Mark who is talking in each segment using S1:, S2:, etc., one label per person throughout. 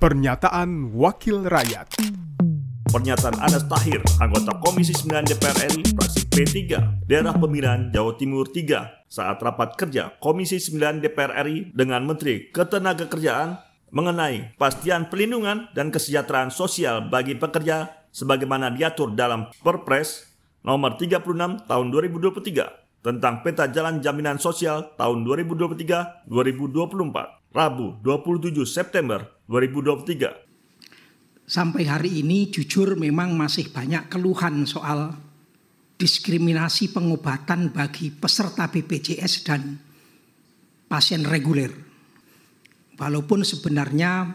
S1: Pernyataan Wakil Rakyat.
S2: Pernyataan Anas Tahir, anggota Komisi 9 DPR RI, fraksi P3, daerah pemilihan Jawa Timur 3, saat rapat kerja Komisi 9 DPR RI dengan Menteri Ketenagakerjaan mengenai pastian pelindungan dan kesejahteraan sosial bagi pekerja sebagaimana diatur dalam Perpres nomor 36 tahun 2023 tentang peta jalan jaminan sosial tahun 2023-2024, Rabu 27 September 2023.
S3: Sampai hari ini jujur memang masih banyak keluhan soal diskriminasi pengobatan bagi peserta BPJS dan pasien reguler. Walaupun sebenarnya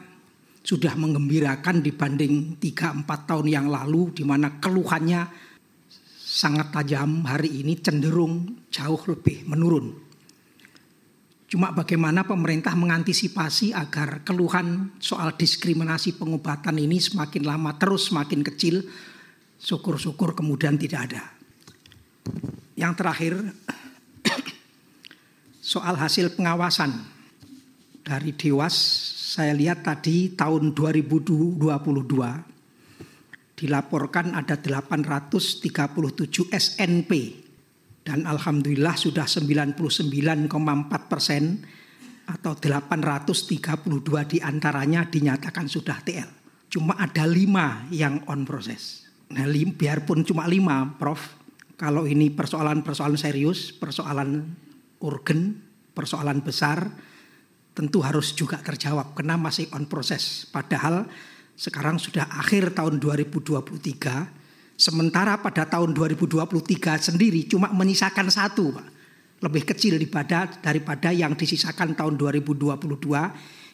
S3: sudah mengembirakan dibanding 3-4 tahun yang lalu di mana keluhannya sangat tajam hari ini cenderung jauh lebih menurun. Cuma bagaimana pemerintah mengantisipasi agar keluhan soal diskriminasi pengobatan ini semakin lama terus semakin kecil, syukur-syukur kemudian tidak ada. Yang terakhir, soal hasil pengawasan dari Dewas, saya lihat tadi tahun 2022 dilaporkan ada 837 SNP dan alhamdulillah sudah 99,4 persen atau 832 di antaranya dinyatakan sudah TL. Cuma ada lima yang on proses. Nah, lim, biarpun cuma lima, Prof. Kalau ini persoalan-persoalan serius, persoalan urgen, persoalan besar, tentu harus juga terjawab karena masih on proses. Padahal sekarang sudah akhir tahun 2023 Sementara pada tahun 2023 sendiri cuma menyisakan satu, Pak. Lebih kecil daripada daripada yang disisakan tahun 2022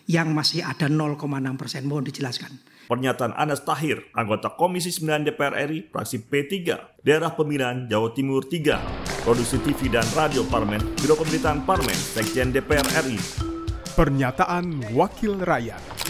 S3: yang masih ada 0,6 persen. Mohon dijelaskan.
S2: Pernyataan Anas Tahir, anggota Komisi 9 DPR RI, fraksi P3, daerah pemilihan Jawa Timur 3, produksi TV dan radio Parmen, Biro Pemberitaan Parmen, Sekjen DPR RI.
S1: Pernyataan Wakil Rakyat